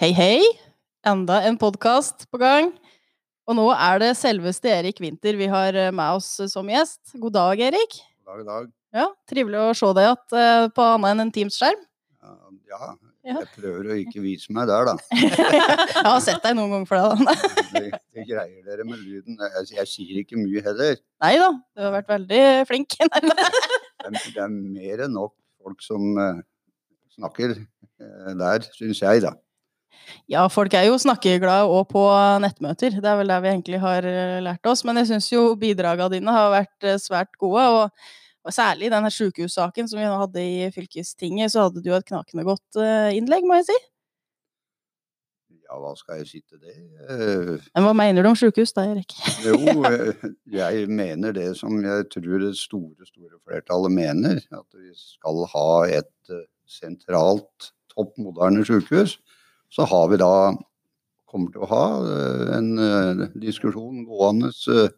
Hei, hei! Enda en podkast på gang. Og nå er det selveste Erik Winther vi har eh, med oss som gjest. God dag, Erik. God dag, dag. Ja, Trivelig å se deg igjen på annet enn en Teams-skjerm. Ja, Ja. jeg prøver å ikke vise meg der, da. Jeg har sett deg noen ganger for da. Det, det greier dere med lyden. Jeg, jeg sier ikke mye heller. Nei da, du har vært veldig flink. Det er, det er mer enn nok folk som eh, snakker eh, der, syns jeg, da. Ja, folk er jo snakkeglade òg på nettmøter. Det er vel det vi egentlig har eh, lært oss. Men jeg syns jo bidragene dine har vært eh, svært gode. Og, og særlig i denne sjukehussaken som vi nå hadde i fylkestinget, så hadde du et knakende godt eh, innlegg, må jeg si. Ja, hva skal jeg si til det? Men hva mener du om sjukehus da, Erik? Jo, jeg mener det som jeg tror det store, store flertallet mener. At vi skal ha et sentralt, topp moderne sykehus. Så har vi da kommer til å ha eh, en eh, diskusjon gående eh,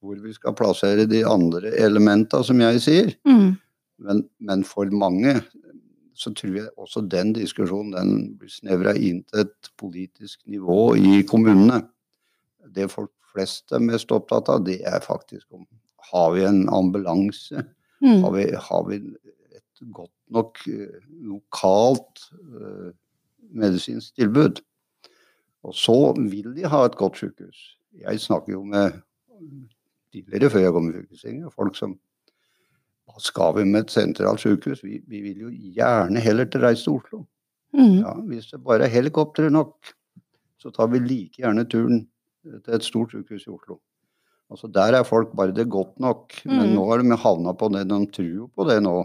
hvor vi skal plassere de andre elementa, som jeg sier. Mm. Men, men for mange så tror jeg også den diskusjonen den blir snevra inn til et politisk nivå i kommunene. Det folk flest er mest opptatt av, det er faktisk om har vi en ambulanse? Mm. Har vi, har vi et godt nok lokalt medisinsk tilbud? Og så vil de ha et godt sykehus. Jeg snakker jo med tidligere, før jeg kom i fylkestinget, folk som hva skal vi med et sentralt sykehus? Vi, vi vil jo gjerne heller til reise til Oslo. Mm. Ja, hvis det bare er helikoptre nok, så tar vi like gjerne turen til et stort sykehus i Oslo. Altså Der er folk bare det godt nok. Men Mm. nå har de havna på det. De tror jo på det nå.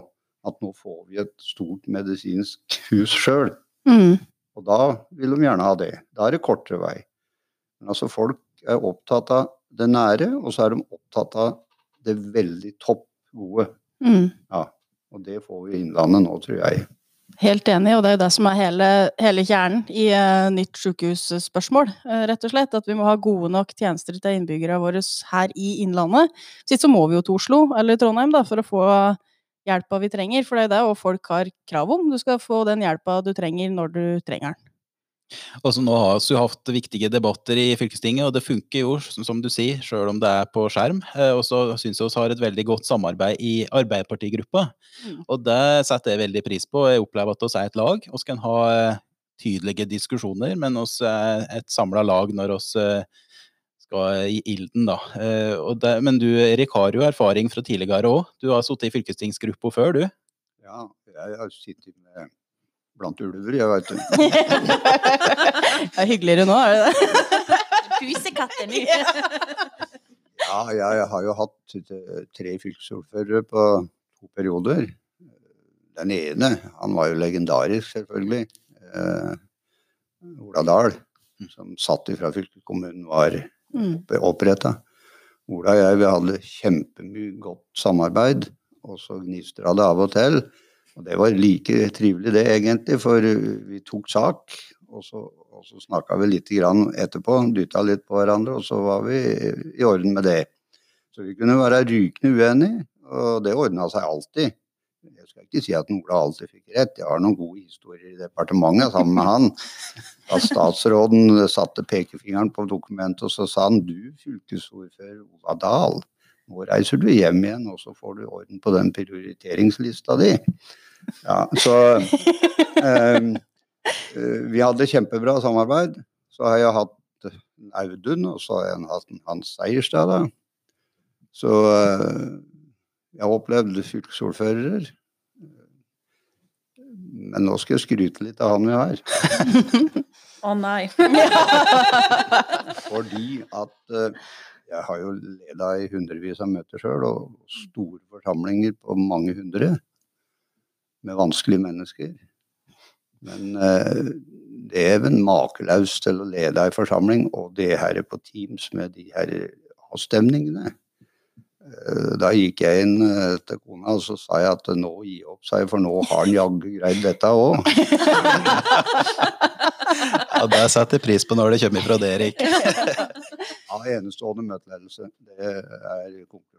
At nå får vi et stort medisinsk hus sjøl. Mm. Og da vil de gjerne ha det. Da er det kortere vei. Men altså folk er opptatt av det nære, og så er de opptatt av det veldig topp gode. Mm. Ja. Og det får vi i Innlandet nå, tror jeg. Helt enig, og det er jo det som er hele, hele kjernen i uh, nytt sykehusspørsmål, uh, rett og slett. At vi må ha gode nok tjenester til innbyggerne våre her i Innlandet. Sist så må vi jo til Oslo eller Trondheim da, for å få hjelpa vi trenger, for det er det og folk har krav om. Du skal få den hjelpa du trenger når du trenger den. Altså, nå har vi jo hatt viktige debatter i fylkestinget, og det funker jo, som du sier, sjøl om det er på skjerm. Eh, Og så syns jeg vi har et veldig godt samarbeid i Arbeiderpartigruppa. Mm. Og det setter jeg veldig pris på. Jeg opplever at vi er et lag. Vi kan ha eh, tydelige diskusjoner, men vi er et samla lag når vi eh, skal i ilden, da. Eh, Og det, men du Erik har jo erfaring fra tidligere òg. Du har sittet i fylkestingsgruppa før, du. Ja, jeg har sittet med blant ulver, jeg veit du. det er hyggeligere nå, er det det? Pusekatter nå. Ja, jeg har jo hatt t- tre fylkesordførere på to perioder. Den ene, han var jo legendarisk, selvfølgelig. Eh, Ola Dahl, som satt ifra fylkeskommunen var Mm. Oppretta. Ola og jeg vi hadde kjempemye godt samarbeid, og så gnistra det av og til. Og det var like trivelig det, egentlig, for vi tok sak, og så, og så snakka vi litt grann etterpå, dytta litt på hverandre, og så var vi i orden med det. Så vi kunne være rykende uenige, og det ordna seg alltid. Jeg skal ikke si at Ola alltid fikk rett, jeg har noen gode historier i departementet sammen med han. Da statsråden satte pekefingeren på dokumentet, og så sa han du, fylkesordfører Ola Dahl, nå reiser du hjem igjen, og så får du orden på den prioriteringslista di. Ja, så eh, Vi hadde kjempebra samarbeid. Så har jeg hatt Audun, og så har jeg hatt Hans Seierstad. da. Så eh, jeg har opplevd fylkesordfører. Men nå skal jeg skryte litt av han vi har. Å nei. Fordi at eh, jeg har jo leda i hundrevis av møter sjøl, og store forsamlinger på mange hundre med vanskelige mennesker. Men eh, det er vel makeløst til å lede ei forsamling, og det her er på Teams med de her avstemningene. Eh, Da gikk jeg inn eh, til kona og så sa jeg at nå gi opp, sa jeg, for nå har han jaggu greid dette òg. Ja, Det setter pris på når det kommer fra deg, Erik. Ja, enestående møteledelse. Det er konklusjonen.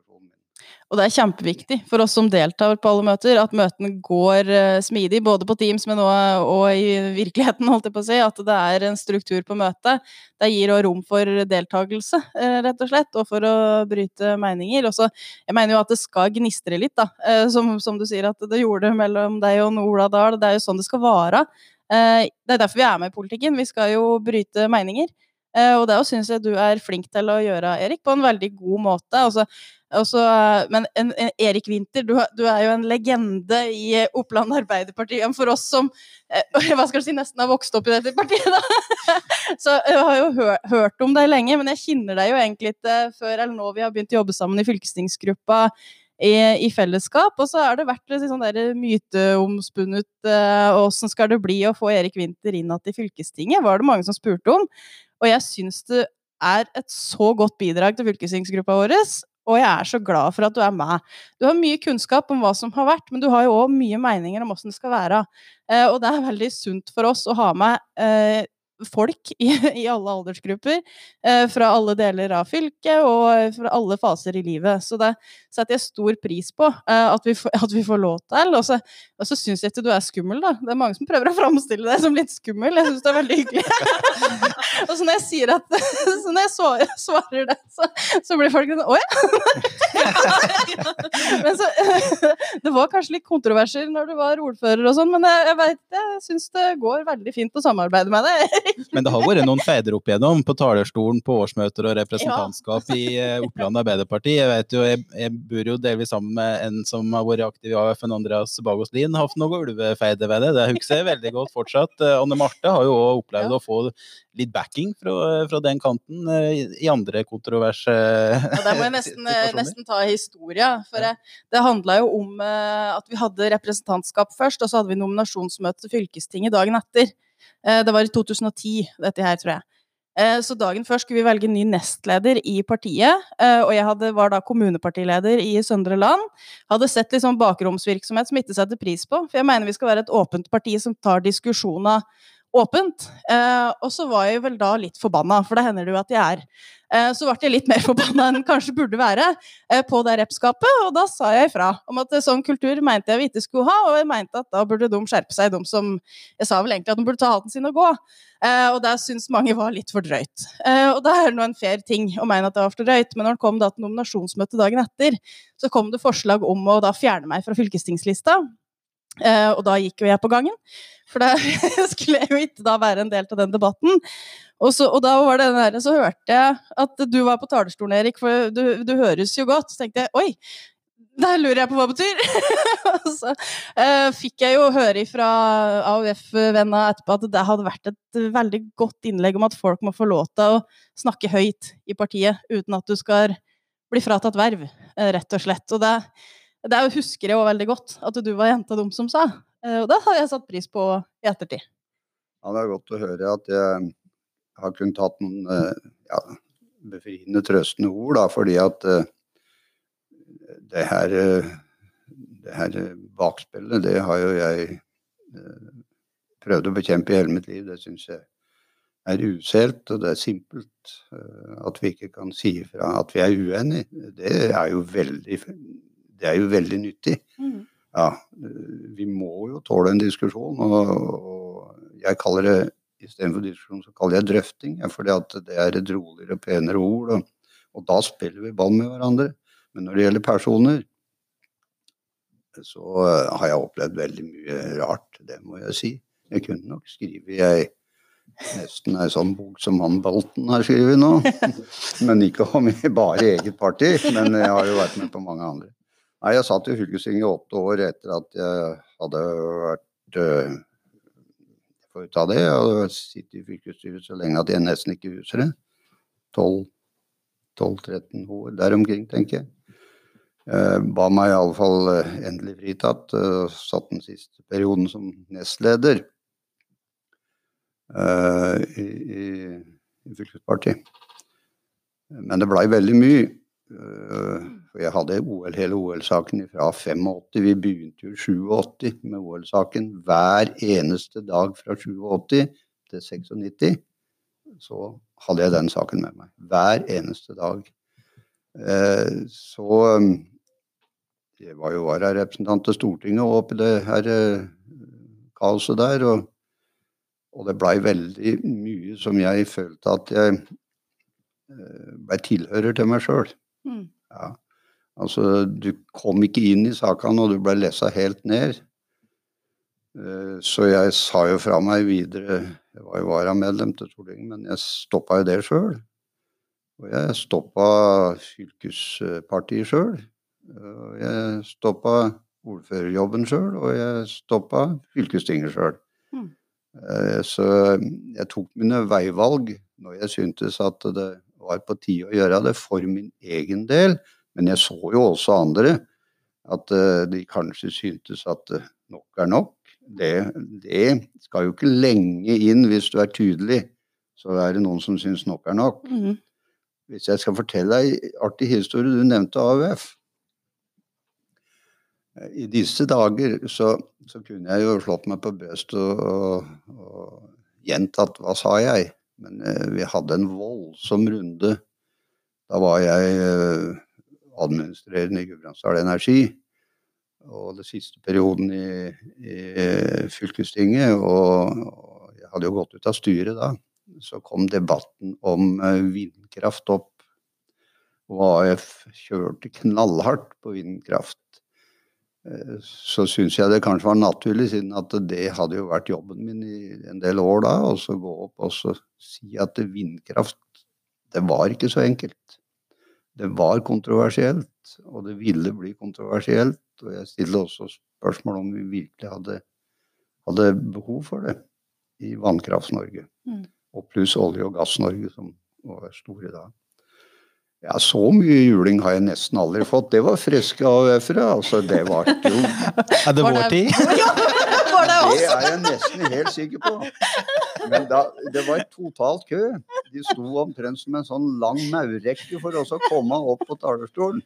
Og det er kjempeviktig for oss som deltar på alle møter, at møtene går eh, smidig, både på Teams, men også, og i virkeligheten, holdt jeg på å si. At det er en struktur på møtet. Det gir også rom for deltakelse, eh, rett og slett, og for å bryte meninger. Og så, jeg mener jo at det skal gnistre litt, da. Eh, som, som du sier at det gjorde mellom deg og Ola Dahl. Det er jo sånn det skal være. Det er derfor vi er med i politikken. Vi skal jo bryte meninger. Eh, Og det syns jeg du er flink til å gjøre, Erik, på en veldig god måte. Altså, også, eh, men en, en Erik Winther, du, du er jo en legende i eh, Oppland Arbeiderparti. For oss som hva skal si, nesten har vokst opp i dette partiet, da. Så jeg har jo hør, hørt om deg lenge, men jeg kjenner deg jo egentlig ikke før eller nå vi har begynt å jobbe sammen i fylkestingsgruppa i, i fellesskap. Og så har det vært litt sånn myteomspunnet åssen skal det bli å få Erik Winther inn igjen i fylkestinget, var det mange som spurte om. Og jeg syns det er et så godt bidrag til fylkestingsgruppa vår. Og jeg er så glad for at du er med. Du har mye kunnskap om hva som har vært, men du har jo òg mye meninger om åssen det skal være. Eh, og det er veldig sunt for oss å ha med eh, folk i, i alle aldersgrupper. Eh, fra alle deler av fylket og fra alle faser i livet. Så det setter jeg stor pris på eh, at, vi at vi får lov til. Og så, og så syns jeg ikke du er skummel, da. Det er mange som prøver å framstille deg som litt skummel. Jeg syns det er veldig hyggelig. og så når jeg sier at Så når jeg svarer, svarer det, så, så blir folk sånn Å ja! men så Det var kanskje litt kontroverser når du var ordfører og sånn, men jeg, jeg jeg syns det går veldig fint å samarbeide med deg. Men det har vært noen fedre opp igjennom på talerstolen på årsmøter og representantskap i eh, Oppland Arbeiderparti. Jeg vet jo, jeg, jeg bor jo delvis sammen med en som har vært aktiv i AUF, en Andreas Bagos Lien. Hatt noe ulvefeide ved det. Det husker jeg veldig godt fortsatt. Eh, Anne Marte har jo også opplevd å få litt backing fra, fra den kanten eh, i, andre kontroverse Ja, der må jeg nesten, eh, nesten ta historia. For ja. det handla jo om eh, at vi hadde representantskap først, og så hadde vi nominasjonsmøte til fylkestinget dagen etter. Eh, det var i 2010, dette her, tror jeg. Eh, Så dagen før skulle vi velge ny nestleder i partiet, eh, og jeg hadde, var da kommunepartileder i Søndre Land. Hadde sett sånn bakromsvirksomhet som ikke setter pris på, for jeg mener vi skal være et åpent parti som tar diskusjoner åpent. Eh, og så var jeg vel da litt forbanna, for det hender det jo at jeg er. Eh, så ble jeg litt mer forbanna enn kanskje burde være eh, på det repskapet, og da sa jeg ifra om at sånn kultur mente jeg vi ikke skulle ha, og jeg mente at da burde de skjerpe seg, de som Jeg sa vel egentlig at de burde ta hatten sin og gå, eh, og det syns mange var litt for drøyt. Eh, og da er det nå en fair ting å mene at det var for drøyt, men når det kom da til nominasjonsmøtet dagen etter, så kom det forslag om å da fjerne meg fra fylkestingslista. Eh, og da gikk jo jeg på gangen, for da skulle jeg jo ikke da være en del av den debatten. Og, så, og da var det den der, så hørte jeg at du var på talerstolen, Erik, for du, du høres jo godt. Så tenkte jeg oi, der lurer jeg på hva det betyr. Og så eh, fikk jeg jo høre fra AUF-venna etterpå at det hadde vært et veldig godt innlegg om at folk må få lov til å snakke høyt i partiet uten at du skal bli fratatt verv, eh, rett og slett. Og det, det husker jeg jo veldig godt, at du var jenta de som sa. Eh, Og det har jeg satt pris på i ettertid. Ja, det er godt å høre at jeg har kunnet hatt noen eh, ja, befriende, trøstende ord, da, fordi at eh, det her, det her bakspillet, det har jo jeg prøvd å bekjempe i hele mitt liv. Det syns jeg er uselt, og det er simpelt. At vi ikke kan si ifra at vi er uenige, det er jo veldig, det er jo veldig nyttig. Ja, vi må jo tåle en diskusjon, og, og jeg kaller det istedenfor diskusjon, så kaller jeg drøfting. ja, fordi at det er et roligere og penere ord, og, og da spiller vi ball med hverandre. Men når det gjelder personer, så eh, har jeg opplevd veldig mye rart, det må jeg si. Jeg kunne nok skrive ei nesten ei sånn bok som han Bolten har skrevet nå. Men ikke om bare eget parti, men jeg har jo vært med på mange andre. Nei, jeg satt i fylkestinget i åtte år etter at jeg hadde vært øh, Får ta det? Jeg hadde sittet i fylkesstyret så lenge at jeg nesten ikke husker det. 12-13 år der omkring, tenker jeg. Eh, ba meg iallfall uh, endelig fritatt. Uh, satt den siste perioden som nestleder eh, i, i, i fylkespartiet. Men det blei veldig mye. Eh, for jeg hadde OL, hele OL-saken fra 85. Vi begynte jo 87 med OL-saken. Hver eneste dag fra 87 til 96 så hadde jeg den saken med meg. Hver eneste dag. Eh, så jeg var jo vararepresentant til Stortinget oppi det her eh, kaoset der. Og, og det blei veldig mye som jeg følte at jeg eh, blei tilhører til meg sjøl. Mm. Ja. Altså, du kom ikke inn i sakene, og du ble lessa helt ned. Eh, Så jeg sa jo fra meg videre Jeg var jo varamedlem til Stortinget, men jeg stoppa jo det sjøl. Og jeg stoppa fylkespartiet sjøl. Og jeg stoppa ordførerjobben sjøl, og jeg stoppa fylkestinget sjøl. Mm. Eh, Så jeg tok mine veivalg når jeg syntes at det var på tide å gjøre det for min egen del. Men jeg så jo også andre at eh, de kanskje syntes at eh, nok er nok. Det, det skal jo ikke lenge inn hvis du er tydelig. Så er det noen som syns nok er nok. Mm. Hvis jeg skal fortelle deg artig historie, du nevnte AUF. I disse dager så, så kunne jeg jo slått meg på brystet og, og, og gjentatt hva sa jeg, men eh, vi hadde en voldsom runde. Da var jeg eh, administrerende i Gudbrandsdal Energi. Og det siste perioden i, i fylkestinget, og, og jeg hadde jo gått ut av styret da. Så kom debatten om eh, vindkraft opp. Og AF kjørte knallhardt på vindkraft. Så syns jeg det kanskje var naturlig, siden at det hadde jo vært jobben min i en del år da, og så gå opp og så si at vindkraft, det var ikke så enkelt. Det var kontroversielt, og det ville bli kontroversielt. Og jeg stiller også spørsmål om vi virkelig hadde, hadde behov for det i Vannkraft-Norge. Mm. Og pluss Olje- og Gass-Norge, som var store da. Ja, så mye juling har jeg nesten aldri fått. Det var friske AUF-ere. Altså, det var jo Er det vår tid? Var det er jeg nesten helt sikker på. Men da, det var et totalt kø. De sto omtrent som en sånn lang maurrekke for også å komme opp på talerstolen.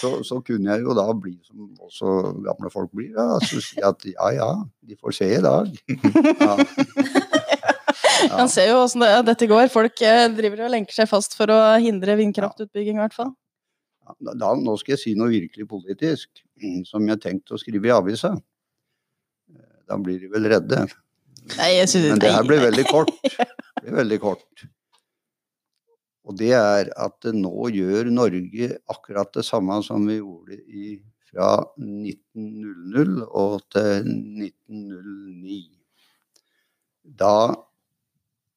Så, så kunne jeg jo da bli som også gamle folk blir, da, så si at ja ja, de får se i dag. Ja. Man ser jo åssen det, dette går. Folk eh, driver og lenker seg fast for å hindre vindkraftutbygging, i hvert fall. Da, da, nå skal jeg si noe virkelig politisk, mm, som jeg tenkte å skrive i avisa. Da blir de vel redde. Nei, jeg synes, Men det her blir veldig kort. Det blir veldig kort. Og det er at det nå gjør Norge akkurat det samme som vi gjorde i, fra 1900 og til 1909. Da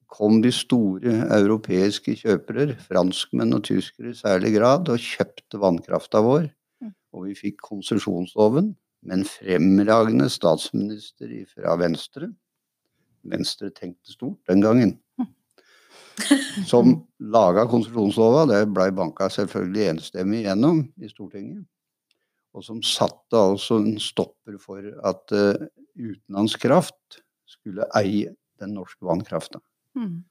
kom de store europeiske kjøpere, franskmenn og tyskere i særlig grad, og kjøpte vannkrafta vår. Mm. Og vi fikk konsesjonsloven med en fremragende statsminister fra Venstre. Venstre tenkte stort den gangen. Som laga konsesjonslova, det blei banka selvfølgelig enstemmig gjennom i Stortinget. Og som satte altså en stopper for at uh, utenlandsk kraft skulle eie den norske vannkrafta. Mm.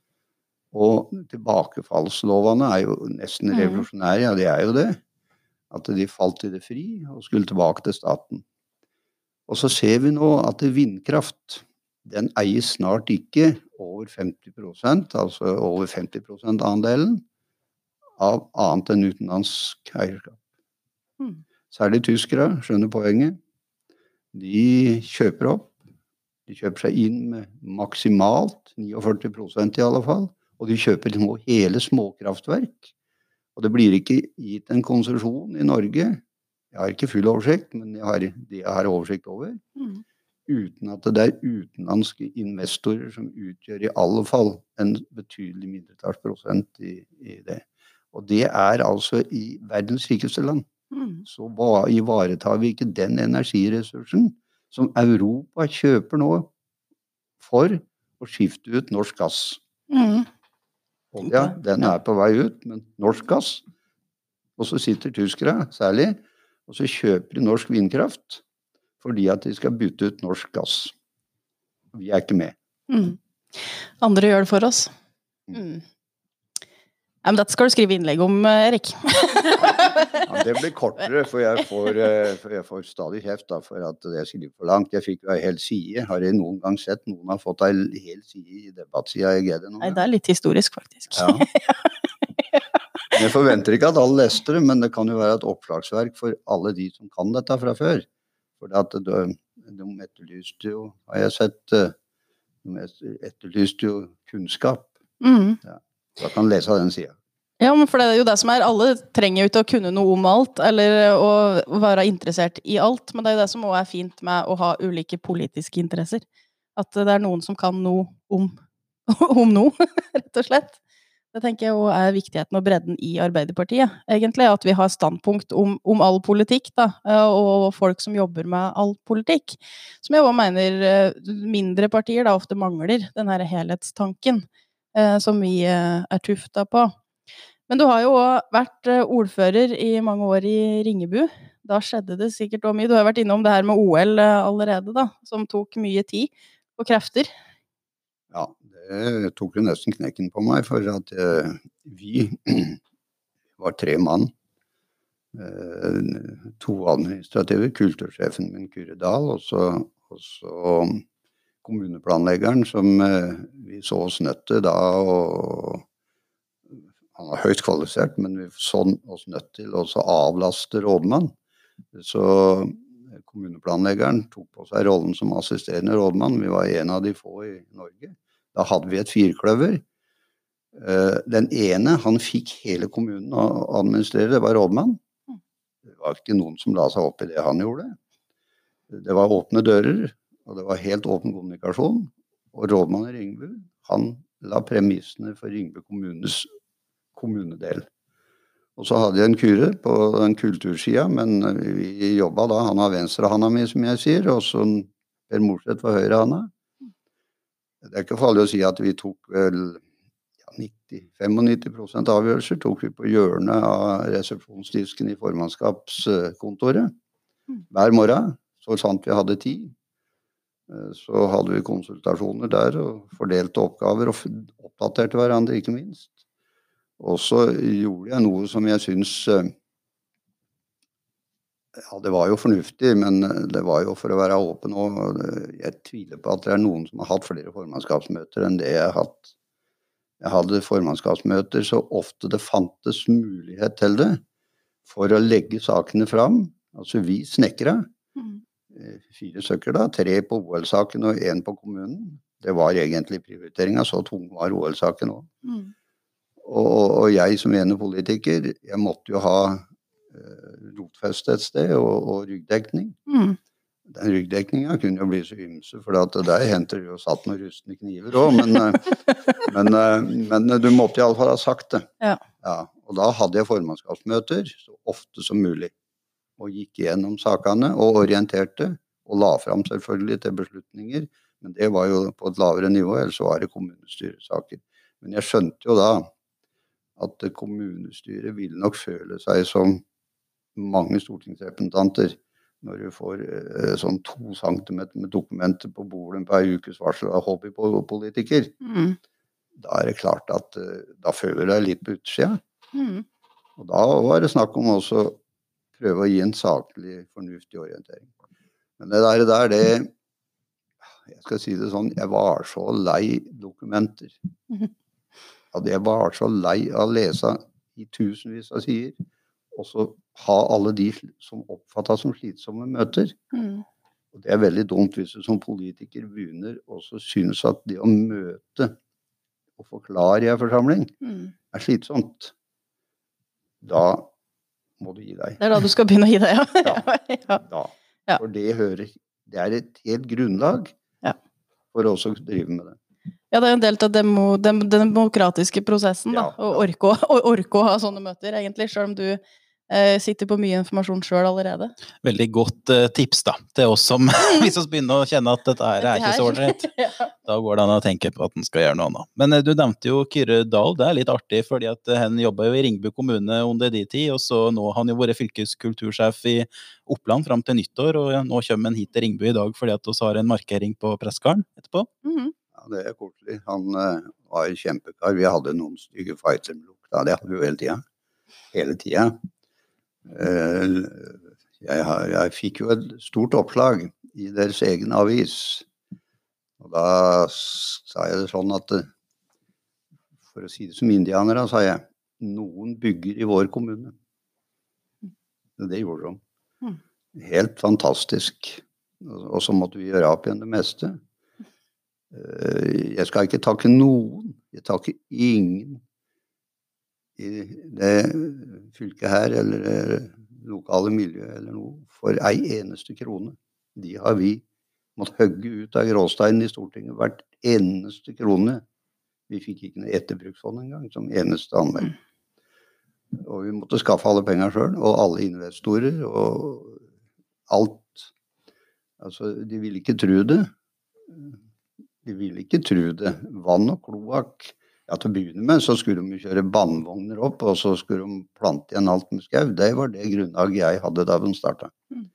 Og tilbakefallslovene er jo nesten Mhm. revolusjonære, ja, de er jo det. At de falt i det fri og skulle tilbake til staten. Og så ser vi nå at vindkraft, den eies snart ikke over 50% altså over 50% andelen, av annet enn utenlandsk eierskap. Mm. Særlig tyskere skjønner poenget. De kjøper opp. De kjøper seg inn med maksimalt 49% i alle fall. Og de kjøper nå hele småkraftverk. Og det blir ikke gitt en konsesjon i Norge. Jeg har ikke full oversikt, men jeg har, det jeg har oversikt over. Mm. Uten at det er utenlandske investorer som utgjør i alle fall en betydelig mindretallsprosent i, i det. Og det er altså i verdens rikeste land Mm. så ivaretar vi ikke den energiressursen som Europa kjøper nå for å skifte ut norsk gass. Mm. Olja, den er på vei ut, men norsk gass Og så sitter tyskere særlig, og så kjøper de norsk vindkraft fordi at de skal bytte ut norsk gass. Vi er ikke med. Mm. Andre gjør det for oss. Mm. Ja, men dette skal du skrive innlegg om, eh, Erik. Ja, det blir kortere, for jeg får, eh, for jeg får stadig kjeft for at det skriver for langt. Jeg fikk jo ei hel side. Har jeg noen gang sett noen har fått ei hel side i debattsida i GD Nei, det er litt historisk, faktisk. Ja. Jeg forventer ikke at alle leste det, men det kan jo være et oppslagsverk for alle de som kan dette fra før. For at de, de etterlyste jo, har jeg sett, eh, de etterlyste jo kunnskap. Mm. Da kan lese av den sida. Ja, men for det er jo det som er, alle trenger jo ikke å kunne noe om alt, eller å være interessert i alt, men det er jo det som også er fint med å ha ulike politiske interesser. At det er noen som kan noe om, om noe, rett og slett. Det tenker jeg òg er viktigheten og bredden i Arbeiderpartiet, egentlig. At vi har standpunkt om, om all politikk, da, og folk som jobber med all politikk. Som jeg òg mener eh, mindre partier da ofte mangler, den her helhetstanken som vi eh, er tufta på. Men du har jo òg vært eh, ordfører i mange år i Ringebu. Da skjedde det sikkert òg mye. Du har vært innom det her med OL eh, allerede, da, som tok mye tid og krefter. Ja, det tok jo nesten knekken på meg, for at eh, vi var tre mann. Eh, to administrative, kultursjefen min Kure Dahl, og så kommuneplanleggeren som eh, vi så oss nødt til da å han var høyt kvalifisert, men vi så oss nødt til å avlaste rådmann. Så kommuneplanleggeren tok på seg rollen som assisterende rådmann. Vi var en av de få i Norge. Da hadde vi et firkløver. Eh, den ene han fikk hele kommunen å administrere, det var rådmann. Det var ikke noen som la seg opp i det han gjorde. Det var åpne dører, og det var helt åpen kommunikasjon. Og rådmannen i Ringebu han la premissene for Ringebu kommunes kommunedel. Og så hadde jeg en kure på den kultursida, men vi jobba da. Han har venstrehanda mi, som jeg sier, og så Per Morseth var høyrehanda. Det er ikke farlig å si at vi tok vel ja, 90-95% avgjørelser tok vi på hjørnet av resepsjonsdisken i formannskapskontoret hver morgen. Så sant vi hadde tid. Så hadde vi konsultasjoner der og fordelte oppgaver og oppdaterte hverandre, ikke minst. Og så gjorde jeg noe som jeg syns eh, Ja, det var jo fornuftig, men eh, det var jo for å være åpen òg. Jeg tviler på at det er noen som har hatt flere formannskapsmøter enn det jeg har hatt. Jeg hadde formannskapsmøter så ofte det fantes mulighet til det, for å legge sakene fram. Altså vi snekkere. Mm. Eh, fire stykker, da. Tre på OL-saken og én på kommunen. Det var egentlig prioriteringa. Så tung var OL-saken òg. Mm. Og, og, jeg som ene politiker, jeg måtte jo ha uh, rotfeste et sted og, og ryggdekning. Mm. Den ryggdekninga kunne jo bli så ymse, for der henter du jo satt noen rustne kniver òg. Men, men, men, du måtte iallfall ha sagt det. Ja. Ja, og da hadde jeg formannskapsmøter så ofte som mulig. Og gikk gjennom sakene og orienterte. Og la fram selvfølgelig til beslutninger. Men det var jo på et lavere nivå, ellers var det kommunestyresaker. Men jeg skjønte jo da at kommunestyret vil nok føle seg som mange stortingsrepresentanter når du får eh, sånn to centimeter med dokumenter på bordet på ei ukes varsel av hobbypolitiker. Mm. Da er det klart at eh, da føler du deg litt på utsida. Mm. Og da var det snakk om også prøve å gi en saklig, fornuftig orientering. Men det der, det der det Jeg skal si det sånn, jeg var så lei dokumenter. At jeg var så lei av å lese i tusenvis av sider, og så ha alle de som oppfattes som slitsomme møter. Mm. Og det er veldig dumt hvis du som politiker begynner så synes at det å møte og forklare i en forsamling Mm. er slitsomt. Da må du gi deg. Det er da du skal begynne å gi deg, ja. ja. ja. Ja. For det hører Det er et helt grunnlag Ja. for å også drive med det. Ja, det er en del av demo, den demokratiske prosessen, da. Å orke, orke å ha sånne møter, egentlig. Selv om du sitter på mye informasjon sjøl allerede. Veldig godt eh, tips da, til oss som hvis vi begynner å kjenne at dette her er ikke så ålreit. ja. Da går det an å tenke på at en skal gjøre noe annet. Men eh, du nevnte jo Kyrre Dahl, det er litt artig, fordi at eh, han jobba jo i Ringbu kommune under de tid, og så nå har han jo vært fylkeskultursjef i Oppland fram til nyttår, og nå kommer han hit til Ringbu i dag fordi at vi har en markering på Pressgarden etterpå. Mhm. Ja, det er koselig. Han var var kjempekar. Vi hadde noen stygge fighter med lukta. Det hadde vi jo hele tida. Hele tida. Eh, jeg, har- jeg fikk jo et stort oppslag i deres egen avis. Og da sa jeg det sånn at eh, For å si det som indianere, sa jeg. noen bygger i vår kommune. Det gjorde de. Mm. Helt fantastisk. Og og så måtte vi gjøre opp igjen det meste. Eh, Jeg skal ikke takke noen. Jeg takker ingen i det fylket her eller det lokale miljøet eller noe for ei eneste krone. De har vi måttet hogge ut av gråsteinen i Stortinget hvert eneste krone. Vi fikk ikke noe etterbruksfond engang, som eneste anlegg. Og vi måtte skaffe alle penger sjøl, og alle investorer, og alt. Altså, de ville ikke tro det. De ville ikke tro det. Vann og kloakk. Ja, til å begynne med så skulle de kjøre bandvogner opp, og så skulle de plante igjen alt med skau. Det var det grunnlaget jeg hadde da de starta. Mm.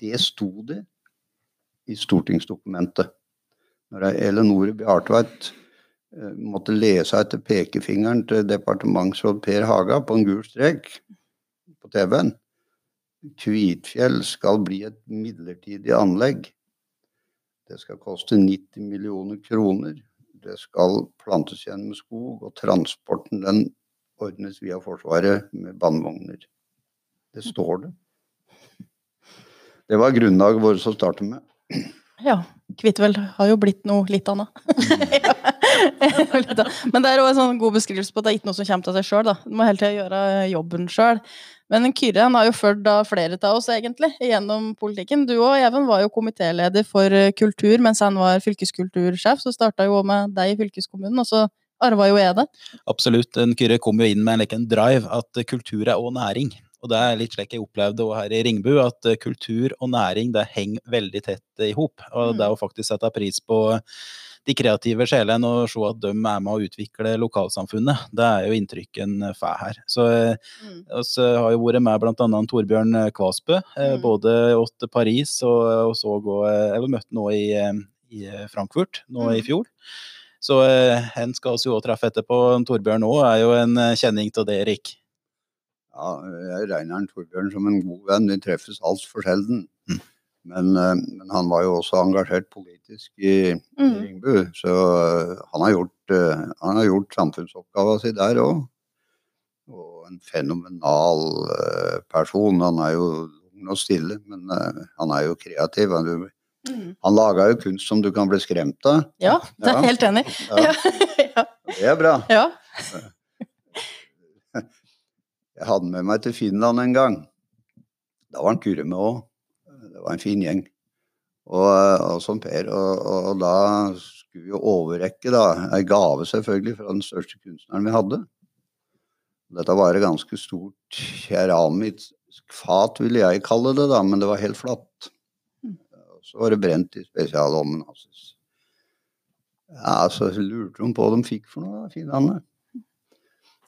Det sto det i stortingsdokumentet. Når Elenore Bjartveit eh, måtte lese etter pekefingeren til departementsråd Per Haga på en gul strek på TV-en. Kvitfjell skal bli et midlertidig anlegg. Det skal koste 90 millioner kroner. Det skal plantes igjen med skog, og transporten den ordnes via Forsvaret med bandvogner. Det står det. Det var grunnlaget vårt å starte med. Ja. Kvitvel har jo blitt noe litt annet. Annet. Men det er også en sånn god beskrivelse på at det er ikke noe som kommer til seg sjøl. Du må hele tida gjøre jobben sjøl. Men Kyrre han har jo ført flere av oss, egentlig, gjennom politikken. Du og Even var jo komitéleder for eh, kultur mens han var fylkeskultursjef. Så starta jo med deg i fylkeskommunen, og så arva jo jeg det. Absolutt. En Kyrre kom jo inn med en, like, drive at eh, kultur er òg næring. Og det er litt slik jeg opplevde òg her i Ringbu, at eh, kultur og næring det henger veldig tett i hop. Og det er jo faktisk sette pris på de kreative sjelene og se at de er med å utvikle lokalsamfunnet. Det er jo inntrykket en får her. Så Mm. eh, har jo vært med annet Torbjørn eh, Kvasbø, eh, Mm. både åt Paris og, og så gå Jeg møtte nå i, i Frankfurt nå i Mm. fjor. Så eh, skal vi jo også treffe etterpå. Torbjørn òg er jo en kjenning av det, Erik. Ja, jeg regner Torbjørn som en god venn. Vi treffes altfor sjelden. Men, eh, men han var jo også engasjert politisk i, i Mm. Ringbu, så eh, han har gjort, eh, han har gjort samfunnsoppgava si der òg. Og en fenomenal person. Han er jo ung og stille, men han er jo kreativ. Han, Mm. han laga jo kunst som du kan bli skremt av. Ja, det er Ja. helt enig. Ja, ja. det er bra. ja. Jeg hadde med meg til Finland en gang. Da var han kure med òg. Det var en fin gjeng. Og, og som Per. Og, og, da skulle vi overrekke da, ei gave, selvfølgelig, fra den største kunstneren vi hadde. Dette var et ganske stort keramisk fat, ville jeg kalle det, da, men det var helt flatt. Så var det brent i spesialommen hans. Ja, så lurte de på hva de fikk for noe, finnene.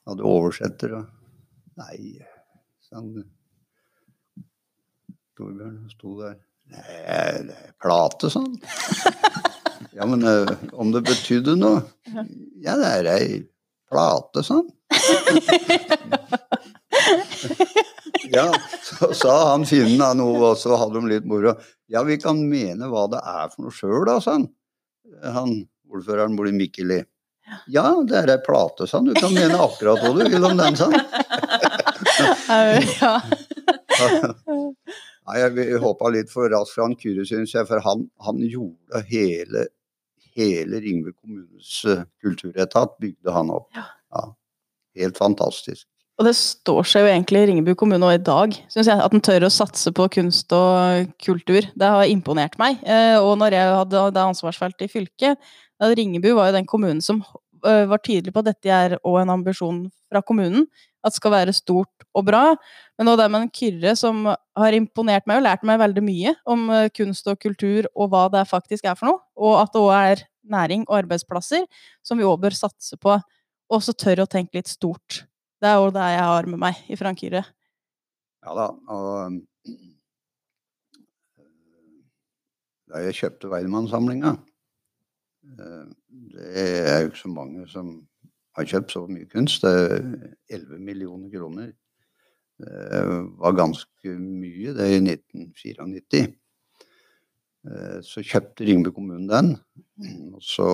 Hadde oversetter og Nei, sånn Torbjørn sto der. Nei, det er plate, sånn. Ja, men eh, om det betydde noe? Ja, det er ei plate, sånn. Ja, så sa han finnen da noe, og så hadde de litt moro. Ja, vi kan mene hva det er for noe sjøl, da, sa han. Han ordføreren bor i Mikkeli. Ja, det er ei plate, sa han. Du kan mene akkurat hva du vil om den, sa han. ja. Nei, jeg hoppa litt for raskt fra Kyrre, syns jeg, for han, han gjorde hele, hele Ringve kommunes eh, kulturetat, bygde han opp. Ja, helt fantastisk. Og det står seg jo egentlig i Ringebu kommune også i dag, synes jeg. At den tør å satse på kunst og kultur. Det har imponert meg. Eh, Og når jeg hadde det ansvarsfeltet i fylket, Ringebu var jo den kommunen som eh, var tydelig på at dette er òg en ambisjon fra kommunen. At skal være stort og bra. Men nå det med en Kyrre som har imponert meg og lært meg veldig mye om eh, kunst og kultur og hva det faktisk er for noe. Og at det òg er næring og arbeidsplasser som vi òg bør satse på. Og så tør å tenke litt stort. Det er jo det jeg har med meg i Kyrre. Ja da, og eh, da jeg kjøpte Weidemann-samlinga eh, Det er jo ikke så mange som har kjøpt så mye kunst. Er 11 millioner kroner. Var ganske mye, det i 1994. Eh, Så kjøpte Ringebu kommune den. Og så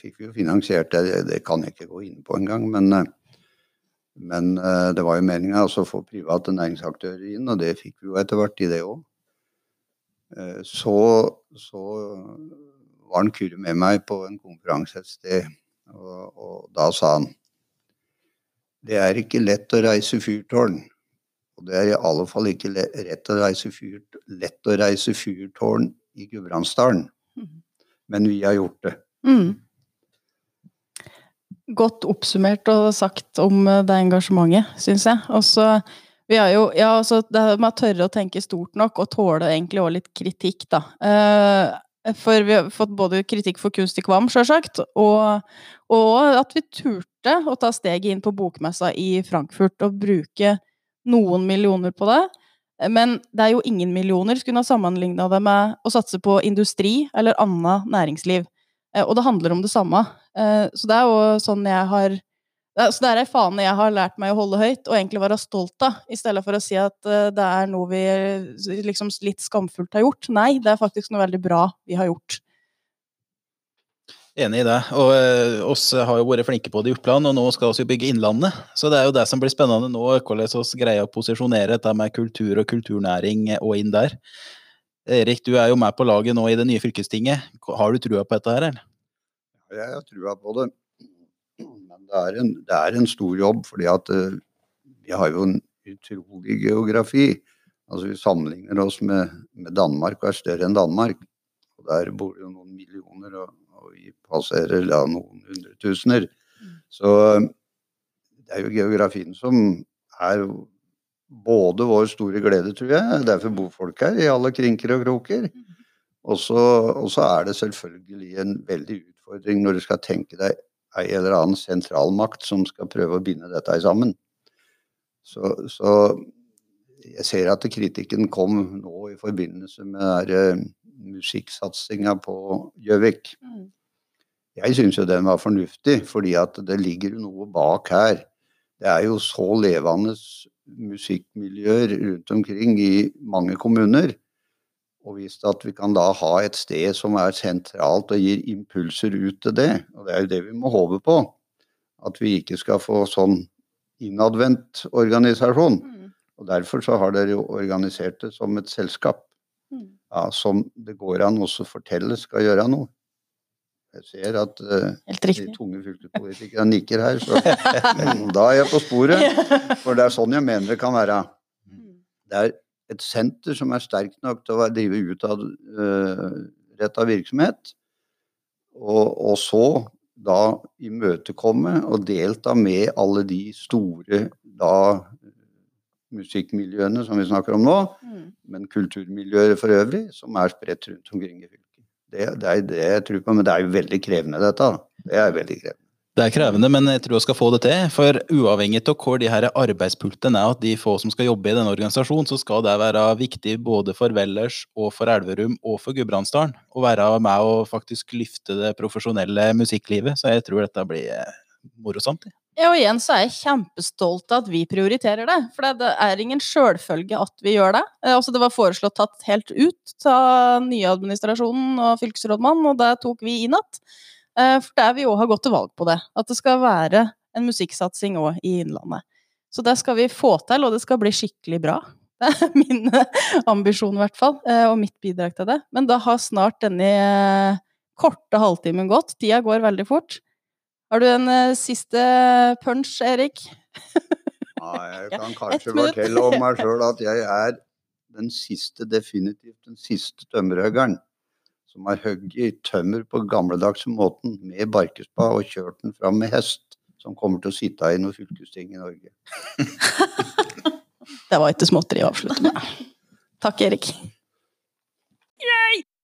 fikk vi jo finansiert det, det kan jeg ikke gå inn på engang, men eh, Men eh, det var jo meninga å få private næringsaktører inn, og det fikk vi jo etter hvert i det òg. Så, så var han Kyrre med meg på en konferanse et sted, og, og da sa han det er ikke lett å reise fyrtårn. Og det er i alle fall ikke lett å reise, fyrt, lett å reise fyrtårn i Gudbrandsdalen. Mm. Men vi har gjort det. Mm. Godt oppsummert og sagt om eh, det engasjementet, syns jeg. Også, vi har jo, ja, altså, det med å tørre å tenke stort nok og tåle egentlig òg litt kritikk, da. Eh, for vi har fått både kritikk for kunst i Kvam, sjølsagt, og, og at vi turte å ta steget inn på bokmessa i Frankfurt og bruke noen millioner på det. Men det er jo ingen millioner. Skulle ha sammenligna det med å satse på industri eller annet næringsliv. Eh, og det handler om det samme. Eh, så det er jo sånn jeg har så det er ei fane jeg har lært meg å holde høyt, og egentlig være stolt av, i stedet for å si at eh, det er noe vi liksom litt skamfullt har gjort. Nei, det er faktisk noe veldig bra vi har gjort. Enig i det. Og eh, oss har jo vært flinke på det i Oppland, og nå skal vi jo bygge Innlandet. Så det er jo det som blir spennende nå, hvordan vi greier å posisjonere dette med kultur og kulturnæring og inn der. Erik, du er jo med på laget nå i det nye fylkestinget. Har du trua på dette her, eller? Jeg har trua på det. Er en, det er en stor jobb, fordi at uh, vi har jo en utrolig geografi. Altså Vi sammenligner oss med, med Danmark og er større enn Danmark. Og Der bor det jo noen millioner. og og vi passerer da noen hundretusener. Så det er jo geografien som er både vår store glede, tror jeg. Derfor bor folk her i alle krinker og kroker. Mm. Og så er det selvfølgelig en veldig utfordring når du skal tenke deg ei eller annen sentralmakt som skal prøve å binde dette sammen. Så, så jeg ser at kritikken kom nå i forbindelse med der, musikksatsinga på Gjøvik. Mm. Jeg syns jo den var fornuftig, fordi at det ligger noe bak her. Det er jo så levende musikkmiljøer rundt omkring i mange kommuner. Og vist at vi kan da ha et sted som er sentralt og gir impulser ut til det, og det er jo det vi må håpe på, at vi ikke skal få sånn innadvendt organisasjon. Mm. Og derfor så har dere jo organisert det som et selskap ja, som det går an også å fortelle skal gjøre noe. Jeg ser at uh, de tunge fylkespolitikerne nikker her, så da er jeg på sporet. For det er sånn jeg mener det kan være. Det er et senter som er sterkt nok til å drive utadretta uh, virksomhet, og, og, så da imøtekomme og delta med alle de store da musikkmiljøene som vi snakker om nå, mm. men kulturmiljøer for øvrig, som er spredt rundt omkring i fylket. Det, det, er det jeg tror på, men det er jo veldig krevende, dette. Det er veldig krevende. Det er krevende, men jeg tror vi skal få det til. For uavhengig av hvor de her arbeidspultene er, at de få som skal jobbe i denne organisasjonen, så skal det være viktig både for Vellers og for Elverum og for Gudbrandsdalen. Å være med og faktisk løfte det profesjonelle musikklivet. Så jeg tror dette blir morosamt. Ja, og igjen så er jeg kjempestolt av at vi prioriterer det. For det er ingen sjølfølge at vi gjør det. Eh, altså, det var foreslått tatt helt ut av nyadministrasjonen og fylkesrådmannen, og det tok vi i natt. Eh, for der vi òg har gått til valg på det. At det skal være en musikksatsing òg i Innlandet. Så det skal vi få til, og det skal bli skikkelig bra. Det er min ambisjon, i hvert fall, eh, og mitt bidrag til det. Men da har snart denne korte halvtimen gått. Tida går veldig fort. Har du en siste punch, Erik? ja, jeg kan kanskje fortelle om meg sjøl at jeg er den siste, definitivt den siste tømmerhuggeren som har hugget tømmer på gamledagse måten med barkespa og kjørt den fram med hest, som kommer til å sitte i noe fylkesting i Norge. det var ikke småtteri å avslutte med. Takk, Erik. Yay!